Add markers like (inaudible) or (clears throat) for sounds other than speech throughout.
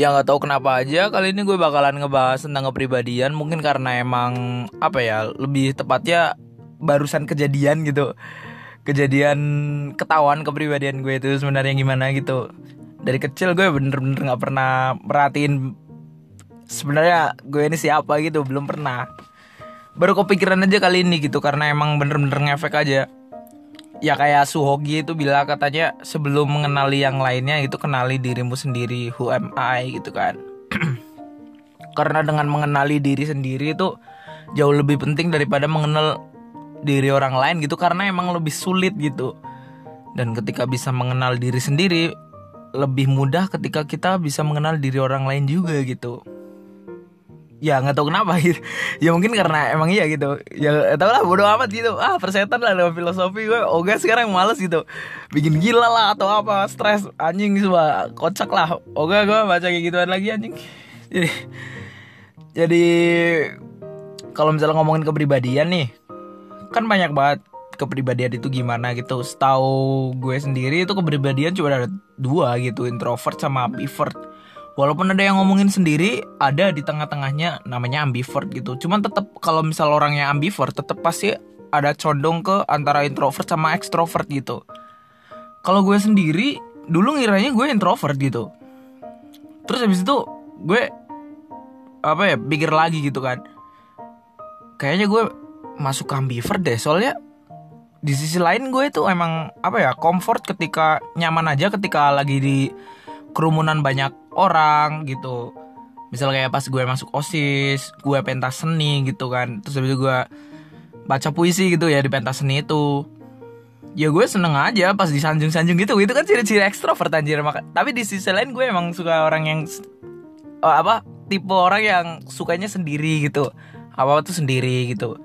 Ya nggak tahu kenapa aja kali ini gue bakalan ngebahas tentang kepribadian. Mungkin karena emang apa ya lebih tepatnya barusan kejadian gitu. Kejadian ketahuan kepribadian gue itu sebenarnya gimana gitu. Dari kecil gue bener-bener nggak pernah merhatiin sebenarnya gue ini siapa gitu belum pernah. Baru kepikiran aja kali ini gitu karena emang bener-bener ngefek aja ya kayak Suhogi itu bilang katanya sebelum mengenali yang lainnya itu kenali dirimu sendiri who am I gitu kan. (clears throat) Karena dengan mengenali diri sendiri itu jauh lebih penting daripada mengenal diri orang lain gitu karena emang lebih sulit gitu. Dan ketika bisa mengenal diri sendiri lebih mudah ketika kita bisa mengenal diri orang lain juga gitu ya nggak tahu kenapa gitu. Ya mungkin karena emang iya gitu. Ya tau lah bodo amat gitu. Ah persetan lah dengan filosofi gue. Oga sekarang males gitu. Bikin gila lah atau apa stres. Anjing semua kocak lah. Oga gue baca kayak gituan lagi anjing. Jadi jadi kalau misalnya ngomongin kepribadian nih kan banyak banget kepribadian itu gimana gitu. Setahu gue sendiri itu kepribadian cuma ada dua gitu introvert sama ambivert walaupun ada yang ngomongin sendiri ada di tengah-tengahnya namanya ambivert gitu. Cuman tetap kalau misal orangnya ambivert tetap pasti ada condong ke antara introvert sama extrovert gitu. Kalau gue sendiri dulu ngiranya gue introvert gitu. Terus habis itu gue apa ya pikir lagi gitu kan. Kayaknya gue masuk ke ambivert deh soalnya di sisi lain gue itu emang apa ya comfort ketika nyaman aja ketika lagi di kerumunan banyak orang gitu. Misalnya kayak pas gue masuk osis gue pentas seni gitu kan. Terus habis itu gue baca puisi gitu ya di pentas seni itu. Ya gue seneng aja pas disanjung-sanjung gitu. Itu kan ciri-ciri ekstrovert anjir. Tapi di sisi lain gue emang suka orang yang oh, apa tipe orang yang sukanya sendiri gitu. Apa apa tuh sendiri gitu.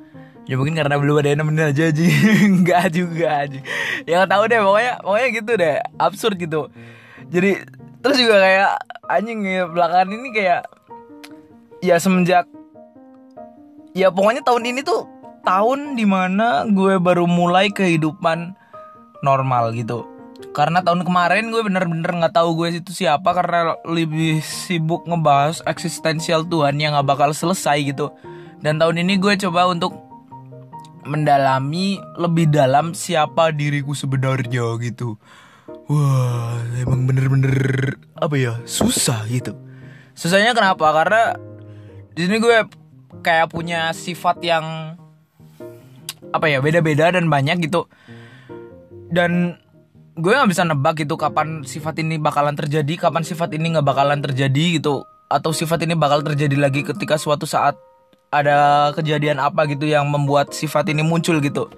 Ya mungkin karena belum ada yang nemenin aja aja (laughs) nggak juga aja ya nggak tahu deh. Pokoknya pokoknya gitu deh. Absurd gitu. Jadi terus juga kayak anjing ya belakangan ini kayak ya semenjak ya pokoknya tahun ini tuh tahun di mana gue baru mulai kehidupan normal gitu. Karena tahun kemarin gue bener-bener nggak tahu gue itu siapa karena lebih sibuk ngebahas eksistensial Tuhan yang nggak bakal selesai gitu. Dan tahun ini gue coba untuk mendalami lebih dalam siapa diriku sebenarnya gitu Wah, emang bener-bener apa ya susah gitu. Susahnya kenapa? Karena di sini gue kayak punya sifat yang apa ya beda-beda dan banyak gitu. Dan gue nggak bisa nebak gitu kapan sifat ini bakalan terjadi, kapan sifat ini nggak bakalan terjadi gitu, atau sifat ini bakal terjadi lagi ketika suatu saat ada kejadian apa gitu yang membuat sifat ini muncul gitu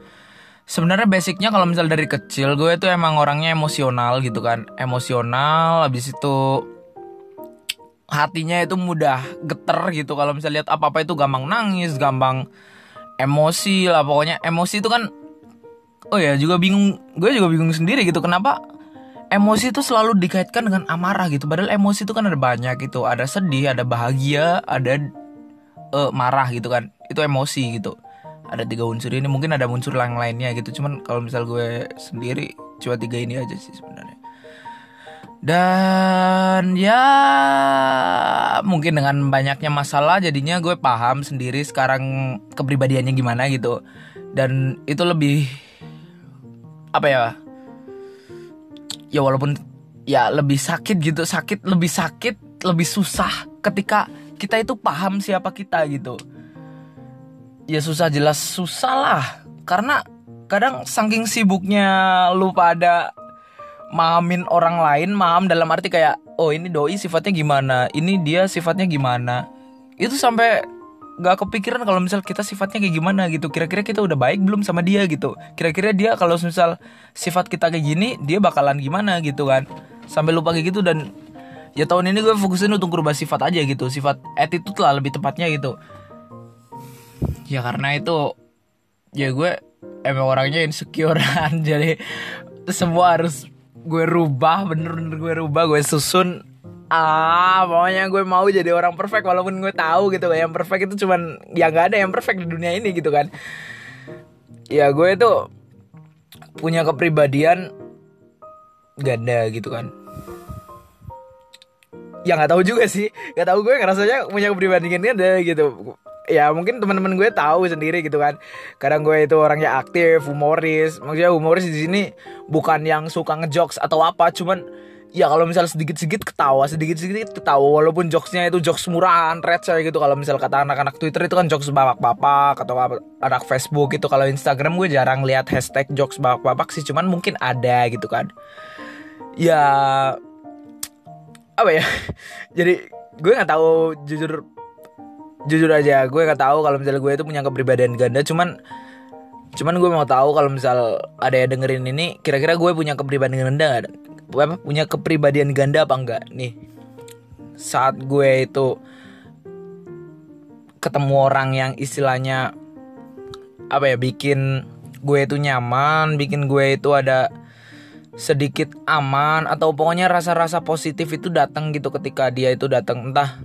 sebenarnya basicnya kalau misal dari kecil gue tuh emang orangnya emosional gitu kan. Emosional habis itu hatinya itu mudah geter gitu. Kalau misal lihat apa apa itu gampang nangis gampang emosi lah. Pokoknya emosi itu kan oh ya juga bingung gue juga bingung sendiri gitu. Kenapa emosi itu selalu dikaitkan dengan amarah gitu? Padahal emosi itu kan ada banyak gitu. Ada sedih ada bahagia ada uh, marah gitu kan. Itu emosi gitu ada tiga unsur ini mungkin ada unsur lain lainnya gitu. Cuman kalau misal gue sendiri cuma tiga ini aja sih sebenarnya. Dan ya mungkin dengan banyaknya masalah jadinya gue paham sendiri sekarang kepribadiannya gimana gitu. Dan itu lebih apa ya? Ya walaupun ya lebih sakit gitu sakit lebih sakit lebih susah ketika kita itu paham siapa kita gitu ya susah jelas. Susah lah karena kadang saking sibuknya lu pada mahamin orang lain maham dalam arti kayak oh ini doi sifatnya gimana? Ini dia sifatnya gimana? Itu sampai gak kepikiran kalau misal kita sifatnya kayak gimana gitu. Kira-kira kita udah baik belum sama dia gitu? Kira-kira dia kalau misal sifat kita kayak gini dia bakalan gimana gitu kan? Sampai lupa kayak gitu dan ya tahun ini gue fokusin untuk merubah sifat aja gitu. Sifat attitude lah lebih tepatnya gitu ya karena itu ya gue emang orangnya insecurean (laughs) jadi semua harus gue rubah bener-bener gue rubah gue susun. Ah pokoknya gue mau jadi orang perfect walaupun gue tahu gitu yang perfect itu cuman ya nggak ada yang perfect di dunia ini gitu kan. Ya gue itu punya kepribadian ganda gitu kan. Ya nggak tahu juga sih. Nggak tahu gue ngerasanya punya kepribadian ganda gitu ya mungkin teman-teman gue tahu sendiri gitu kan. Kadang gue itu orangnya aktif humoris. Maksudnya humoris di sini bukan yang suka ngejokes atau apa cuman ya kalau misalnya sedikit-sedikit ketawa sedikit-sedikit ketawa. Walaupun jokesnya itu jokes murahan receh gitu. Kalau misal kata anak-anak Twitter itu kan jokes babak-bapak atau anak Facebook itu kalau Instagram gue jarang lihat hashtag jokes babak-bapak sih cuman mungkin ada gitu kan. Ya apa ya? (laughs) Jadi gue nggak tahu jujur jujur aja gue nggak tahu kalau misalnya gue itu punya kepribadian ganda cuman cuman gue mau tahu kalau misal ada yang dengerin ini kira-kira gue punya kepribadian ganda apa punya kepribadian ganda apa enggak nih saat gue itu ketemu orang yang istilahnya apa ya bikin gue itu nyaman bikin gue itu ada sedikit aman atau pokoknya rasa-rasa positif itu datang gitu ketika dia itu datang. Entah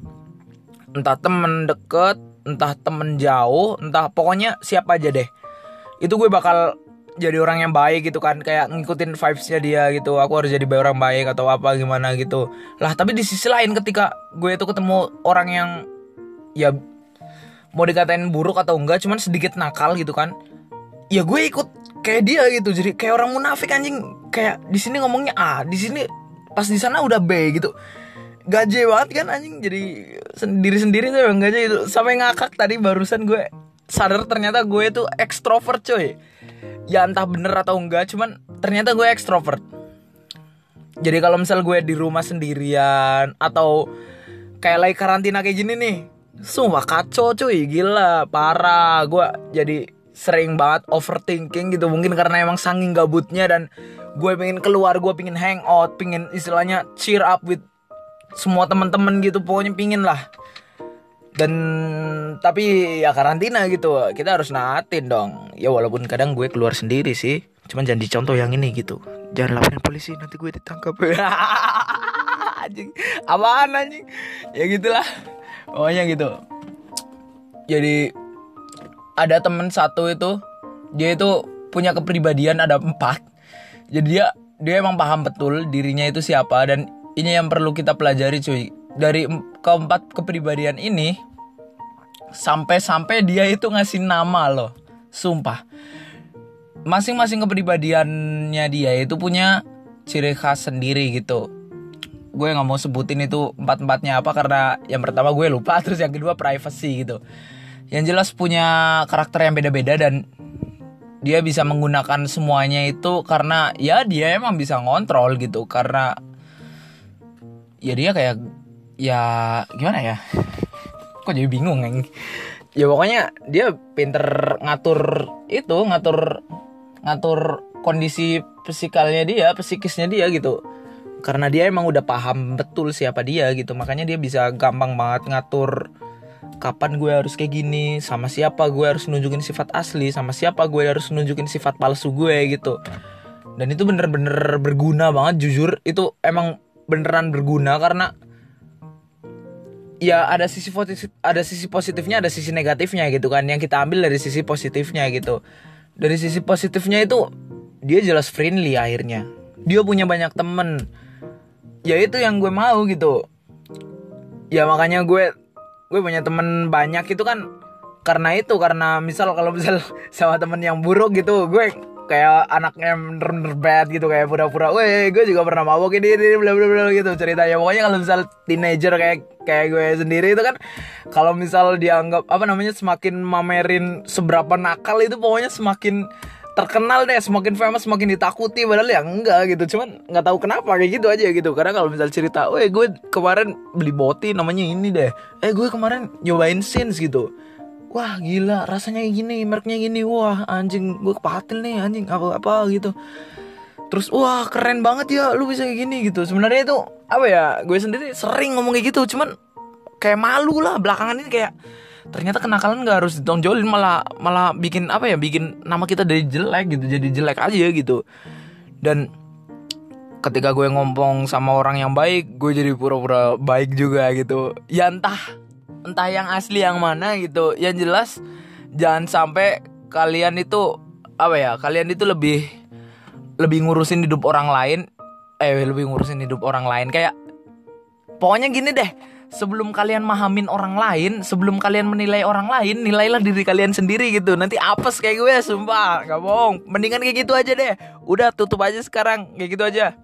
entah temen deket entah temen jauh entah pokoknya siapa aja deh. Itu gue bakal jadi orang yang baik gitu kan kayak ngikutin vibesnya dia gitu. Aku harus jadi orang baik atau apa gimana gitu. Lah tapi di sisi lain ketika gue itu ketemu orang yang ya mau dikatain buruk atau enggak cuman sedikit nakal gitu kan ya gue ikut kayak dia gitu. Jadi kayak orang munafik anjing. Kayak di sini ngomongnya A di sini pas di sana udah B gitu gaje banget kan anjing. Jadi sendiri sendiri tuh yang gaje itu sampai ngakak tadi barusan gue sadar ternyata gue itu ekstrovert coy. Ya entah bener atau enggak cuman ternyata gue ekstrovert. Jadi kalau misal gue di rumah sendirian atau kayak lagi karantina kayak gini nih sumpah kacau cuy. Gila parah. Gue jadi sering banget overthinking gitu. Mungkin karena emang sanging gabutnya dan gue pengen keluar gue pengen hangout pengen istilahnya cheer up with semua teman-teman gitu pokoknya pingin lah. Dan tapi ya karantina gitu kita harus naatin dong. Ya walaupun kadang gue keluar sendiri sih cuman jangan dicontoh yang ini gitu. Jangan laporin polisi nanti gue ditangkap. (laughs) Anjing apaan anjing? Ya gitulah pokoknya gitu. Jadi ada temen satu itu dia itu punya kepribadian ada empat. Jadi dia dia emang paham betul dirinya itu siapa dan ini yang perlu kita pelajari cuy. Dari keempat kepribadian ini sampai-sampai dia itu ngasih nama loh. Sumpah. Masing-masing kepribadiannya dia itu punya ciri khas sendiri gitu. Gue nggak mau sebutin itu empat empatnya apa karena yang pertama gue lupa (laughs) terus yang kedua privacy gitu. Yang jelas punya karakter yang beda-beda dan dia bisa menggunakan semuanya itu karena ya dia emang bisa ngontrol gitu karena ya dia kayak ya gimana ya? Kok jadi bingung kan ya pokoknya dia pinter ngatur itu ngatur ngatur kondisi psikalnya dia psikisnya dia gitu. Karena dia emang udah paham betul siapa dia gitu. Makanya dia bisa gampang banget ngatur kapan gue harus kayak gini sama siapa gue harus nunjukin sifat asli sama siapa gue harus nunjukin sifat palsu gue gitu. Dan itu bener-bener berguna banget jujur. Itu emang beneran berguna karena ya ada sisi positif ada sisi positifnya ada sisi negatifnya gitu kan. Yang kita ambil dari sisi positifnya gitu. Dari sisi positifnya itu dia jelas friendly akhirnya. Dia punya banyak temen. Ya itu yang gue mau gitu. Ya makanya gue gue punya temen banyak itu kan karena itu karena misal kalau misal (laughs) sama temen yang buruk gitu gue kayak anaknya bener-bener bad gitu kayak pura-pura, weh gue juga pernah mabok ini ini bla bla bla gitu ceritanya. Pokoknya kalau misal teenager kayak kayak gue sendiri itu kan kalau misal dianggap apa namanya semakin mamerin seberapa nakal itu pokoknya semakin terkenal deh semakin famous semakin ditakuti padahal ya enggak gitu. Cuman nggak tahu kenapa kayak gitu aja gitu. Karena kalau misal cerita, weh gue kemarin beli boti namanya ini deh, eh gue kemarin nyobain sins gitu, wah gila rasanya gini mereknya gini. Wah anjing gue kepatil nih anjing apa apa gitu. Terus wah keren banget ya lu bisa kayak gini gitu. Sebenarnya itu apa ya gue sendiri sering ngomong kayak gitu cuman kayak malu lah belakangan ini kayak ternyata kenakalan gak harus ditonjolin malah malah bikin apa ya bikin nama kita dari jelek gitu jadi jelek aja gitu. Dan ketika gue ngomong sama orang yang baik gue jadi pura-pura baik juga gitu. Ya entah entah yang asli yang mana gitu yang jelas jangan sampai kalian itu apa ya kalian itu lebih lebih ngurusin hidup orang lain eh lebih ngurusin hidup orang lain kayak pokoknya gini deh sebelum kalian mahamin orang lain, sebelum kalian menilai orang lain, nilailah diri kalian sendiri gitu. Nanti apes kayak gue, sumpah, gak bohong. Mendingan kayak gitu aja deh. Udah tutup aja sekarang, kayak gitu aja.